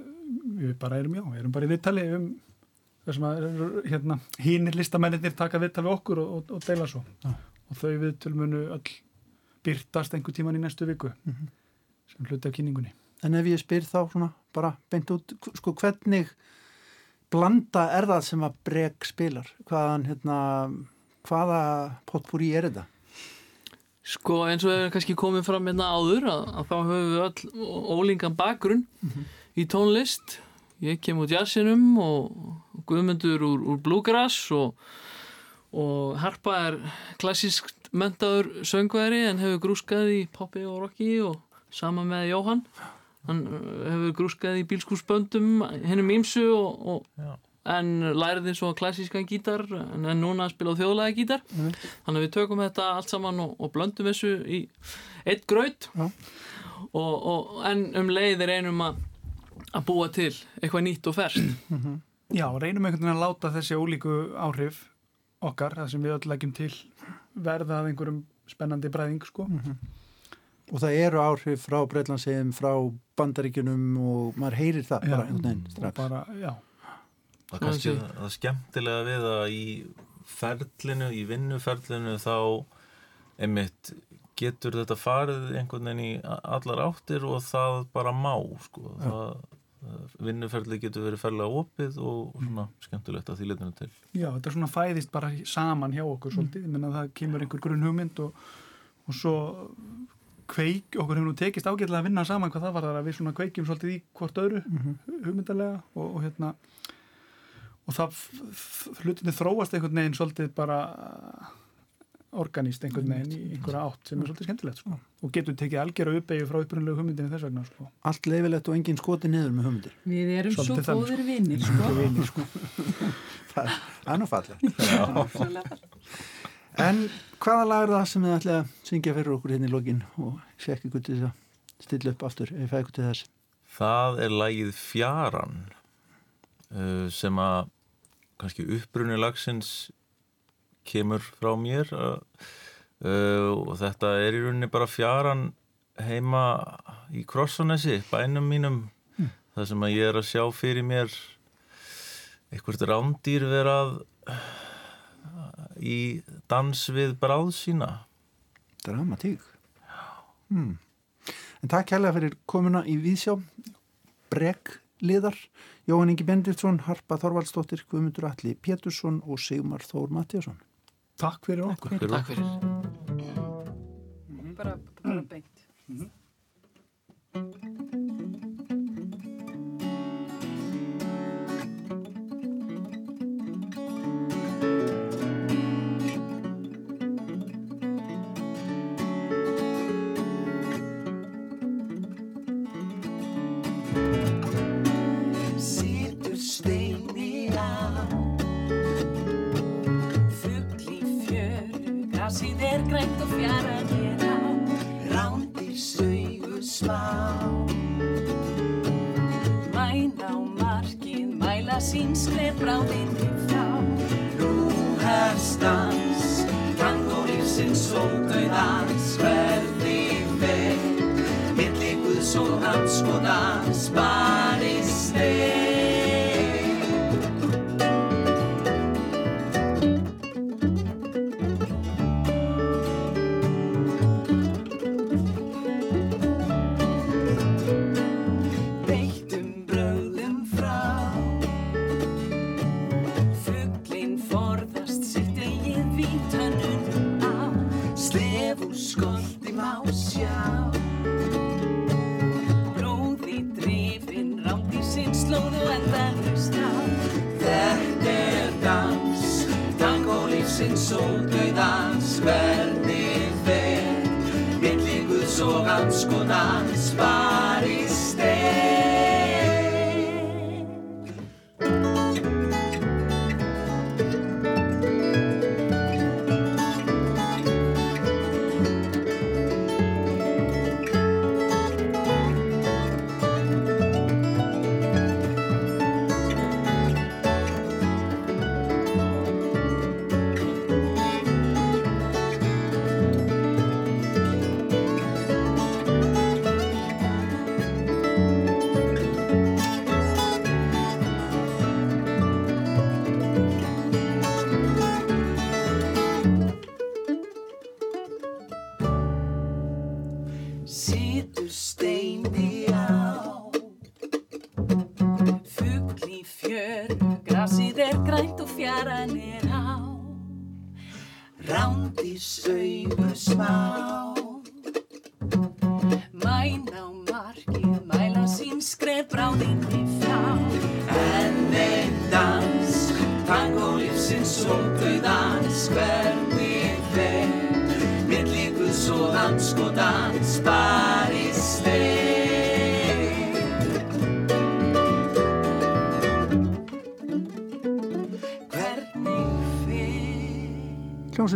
við bara erum já, erum bara í viðtali um þar sem að hérna, hínir listamennir taka viðtal við okkur og, og, og deila svo Já. og þau viðtöl munu öll byrtast einhver tíman í næstu viku Mhm. sem hluti af kynningunni En ef ég spyr þá svona bara beint út, sko hvernig blanda er það sem að breg spilar? Hvaðan, hérna, hvaða potpúri er þetta? Sko eins og hefur kannski komið fram hérna áður að, að þá höfum við öll ólingan bakgrunn í tónlist ég kem út jazzinum og Guðmundur úr, úr bluegrass og, og Harpa er klassískt mentaður söngværi en hefur grúskað í poppi og rocki og sama með Jóhann hann uh, hefur grúskað í bílskúrsböndum hennum ímsu og, og. En læriði svo klassískan gítar en núna að spila á þjóðlega gítar. Þannig að við tökum þetta allt saman og, og blöndum þessu í eitt graut. Já. og, og, en um leiðir einum að að búa til eitthvað nýtt og ferskt. Já, reynum einhvern veginn að láta þessi ólíku áhrif okkar, það sem við öll leggjum til verða af einhverjum spennandi bræðing, sko. Og það eru áhrif frá Breitlandsegjum, frá bandaríkjunum og maður heyrir það bara einhvern veginn og strax. bara, já, Það kannski Svona það skemmtilega við að í ferlinu, í vinnuferlinu þá einmitt getur þetta farið einhvern veginn í allar áttir og það bara má sko. það, vinnuferli getur verið ferlega opið og svona skemmtilegt að því letinu til. Já, þetta er svona fæðist bara saman hjá okkur svolítið, ég menna það kemur einhver grunn hugmynd og, og svo kveik, okkur hefur nú tekist ágætlega að vinna saman hvað það var þar að við svona kveikjum svolítið í hvort öðru hugmyndalega og, og hérna og það hlutinni þróast einhvern veginn svolítið bara organíst einhvern veginn í einhverja átt sem er svolítið skemmtilegt sko. og getur tekið algjör að uppeyju frá upprunlegu hugmyndinni þess vegna sko. Allt leifilegt og enginn skoti niður með hugmyndir. Við erum Svolítið svo sko. vinnir, sko. vinir, sko. Það er- það er nú fallegt. En hvaða lag er það sem þið ætla að syngja fyrir okkur hérna í lokin og sé ekki gutt þess að stilla upp aftur ef ég fæ ykkur til þess. Það er lagið Fjaran uh, sem að kannski upprunni lagsins kemur frá mér uh, og þetta er í rauninni bara fjaran heima í Krossanesi, bænum mínum það sem að ég er að sjá fyrir mér einhvert rándýr verað í dans við bráð sína Dramatík. Hmm. En takk kærlega fyrir komuna í Víðsjá, Brek liðar, Jóhann Ingi Benditsson, Harpa Þorvaldsdóttir, Guðmundur Alli Pétursson og Sigmar Þór Mattíasson. Takk fyrir okkur. Takk fyrir Bara, bara beint. Situr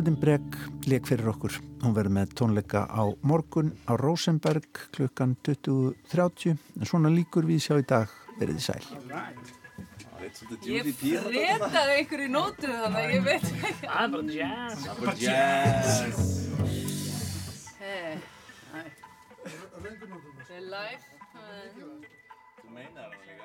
Hljómsveitin Brek leik fyrir okkur. Hún verður með tónleika á morgun á Rosenberg klukkan 20.30 en svona líkur við sjá í dag verið þið sæl. Ég fretaði ykkur í nótu þannig að ég veit ekki. Það er bara jazz. Það er bara jazz. Hey, nei. Það er live. Þú meinar það líka.